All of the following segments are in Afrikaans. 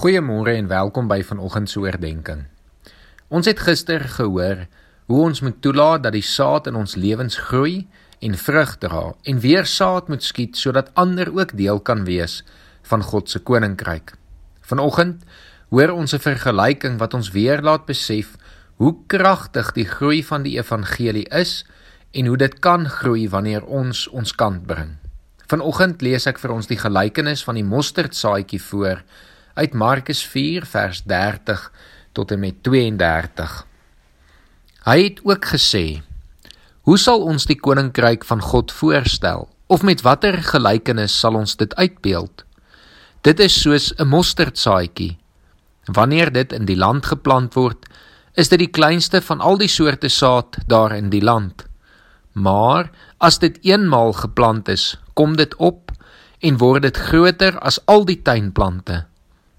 Goeiemôre en welkom by vanoggend se oordeenking. Ons het gister gehoor hoe ons moet toelaat dat die saad in ons lewens groei en vrug dra en weer saad moet skiet sodat ander ook deel kan wees van God se koninkryk. Vanoggend hoor ons 'n vergelyking wat ons weer laat besef hoe kragtig die groei van die evangelie is en hoe dit kan groei wanneer ons ons kant bring. Vanoggend lees ek vir ons die gelykenis van die mosterdsaadjie voor uit Markus 4 vers 30 tot en met 32. Hy het ook gesê: Hoe sal ons die koninkryk van God voorstel of met watter gelykenis sal ons dit uitbeeld? Dit is soos 'n mosterdsaadjie. Wanneer dit in die land geplant word, is dit die kleinste van al die soorte saad daar in die land. Maar as dit eenmaal geplant is, kom dit op en word dit groter as al die tuinplante.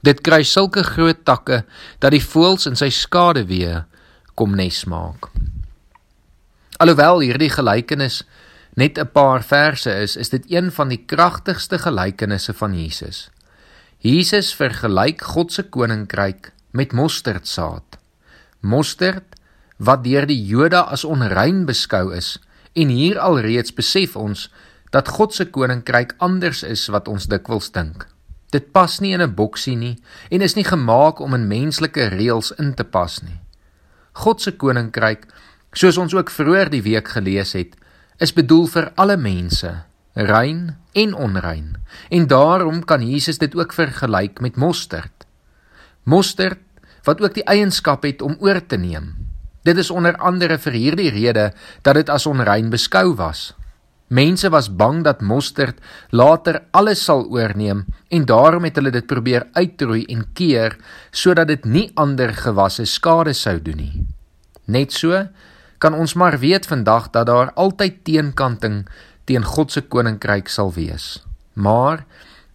Dit kry sulke groot takke dat die voëls in sy skaduwee kom nes maak. Alhoewel hierdie gelykenis net 'n paar verse is, is dit een van die kragtigste gelykenisse van Jesus. Jesus vergelyk God se koninkryk met mosterdsaad. Mosterd wat deur die Jode as onrein beskou is en hier alreeds besef ons dat God se koninkryk anders is wat ons dikwels dink. Dit pas nie in 'n boksie nie en is nie gemaak om in menslike reëls in te pas nie. God se koninkryk, soos ons ook vroeër die week gelees het, is bedoel vir alle mense, rein en onrein. En daarom kan Jesus dit ook vergelyk met mosterd. Mosterd wat ook die eienskap het om oor te neem. Dit is onder andere vir hierdie rede dat dit as onrein beskou was. Mense was bang dat mosterd later alles sal oorneem en daarom het hulle dit probeer uitroei en keer sodat dit nie ander gewasse skade sou doen nie. Net so kan ons maar weet vandag dat daar altyd teenkanting teen God se koninkryk sal wees. Maar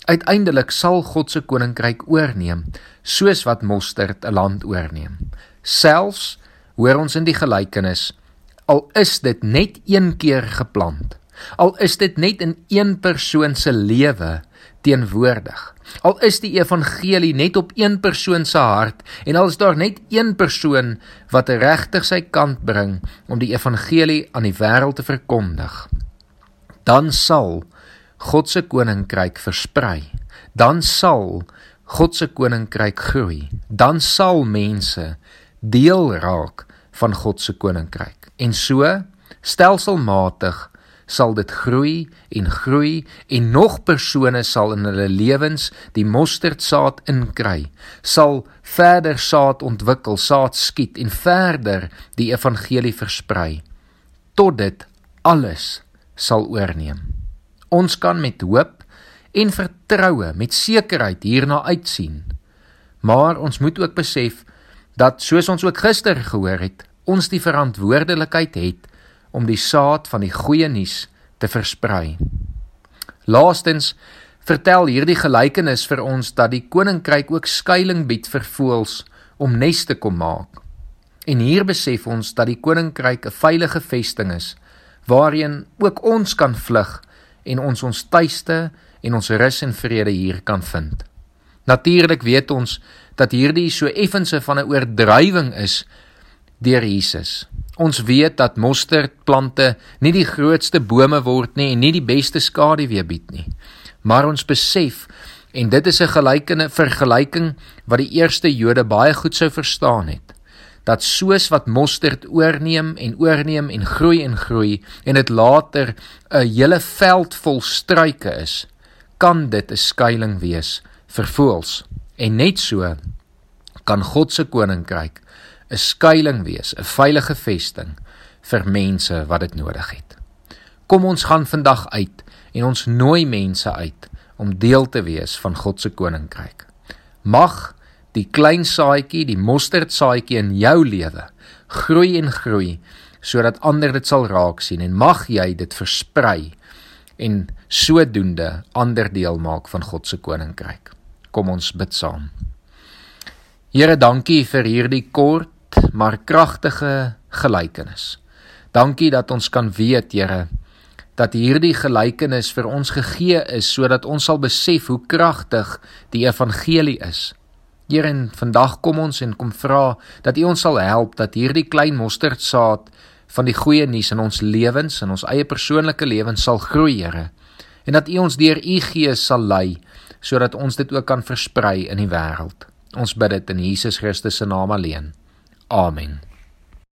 uiteindelik sal God se koninkryk oorneem soos wat mosterd 'n land oorneem. Selfs hoor ons in die gelykenis al is dit net een keer geplant Al is dit net in een persoon se lewe teenwoordig. Al is die evangelie net op een persoon se hart en al is daar net een persoon wat regtig sy kant bring om die evangelie aan die wêreld te verkondig, dan sal God se koninkryk versprei. Dan sal God se koninkryk groei. Dan sal mense deel raak van God se koninkryk. En so stelselmatig sal dit groei en groei en nog persone sal in hulle lewens die mosterdsaad inkry. Sal verder saad ontwikkel saad skiet en verder die evangelie versprei. Tot dit alles sal oorneem. Ons kan met hoop en vertroue met sekerheid hierna uitsien. Maar ons moet ook besef dat soos ons ook gister gehoor het ons die verantwoordelikheid het om die saad van die goeie nuus te versprei. Laastens vertel hierdie gelykenis vir ons dat die koninkryk ook skuilings bied vir voëls om nes te kom maak. En hier besef ons dat die koninkryk 'n veilige vesting is waarheen ook ons kan vlug en ons ons tuiste en ons rus en vrede hier kan vind. Natuurlik weet ons dat hierdie so effense van 'n oordrywing is deur Jesus. Ons weet dat mosterdplante nie die grootste bome word nie en nie die beste skaduwee bied nie. Maar ons besef en dit is 'n gelykende vergelyking wat die eerste Jode baie goed sou verstaan het dat soos wat mosterd oorneem en oorneem en groei en groei en dit later 'n hele veld vol struike is, kan dit 'n skuilings wees vir voëls. En net so kan God se koninkryk 'n skuilings wees, 'n veilige vesting vir mense wat dit nodig het. Kom ons gaan vandag uit en ons nooi mense uit om deel te wees van God se koninkryk. Mag die klein saadjie, die mosterdsaadjie in jou lewe groei en groei sodat ander dit sal raak sien en mag jy dit versprei en sodoende ander deel maak van God se koninkryk. Kom ons bid saam. Here, dankie vir hierdie kort maar kragtige gelykenis. Dankie dat ons kan weet, Here, dat hierdie gelykenis vir ons gegee is sodat ons sal besef hoe kragtig die evangelie is Here, en vandag kom ons en kom vra dat U ons sal help dat hierdie klein mosterdsaad van die goeie nuus in ons lewens en ons eie persoonlike lewens sal groei, Here. En dat U ons deur U Gees sal lei sodat ons dit ook kan versprei in die wêreld. Ons bid dit in Jesus Christus se naam alleen. Amen.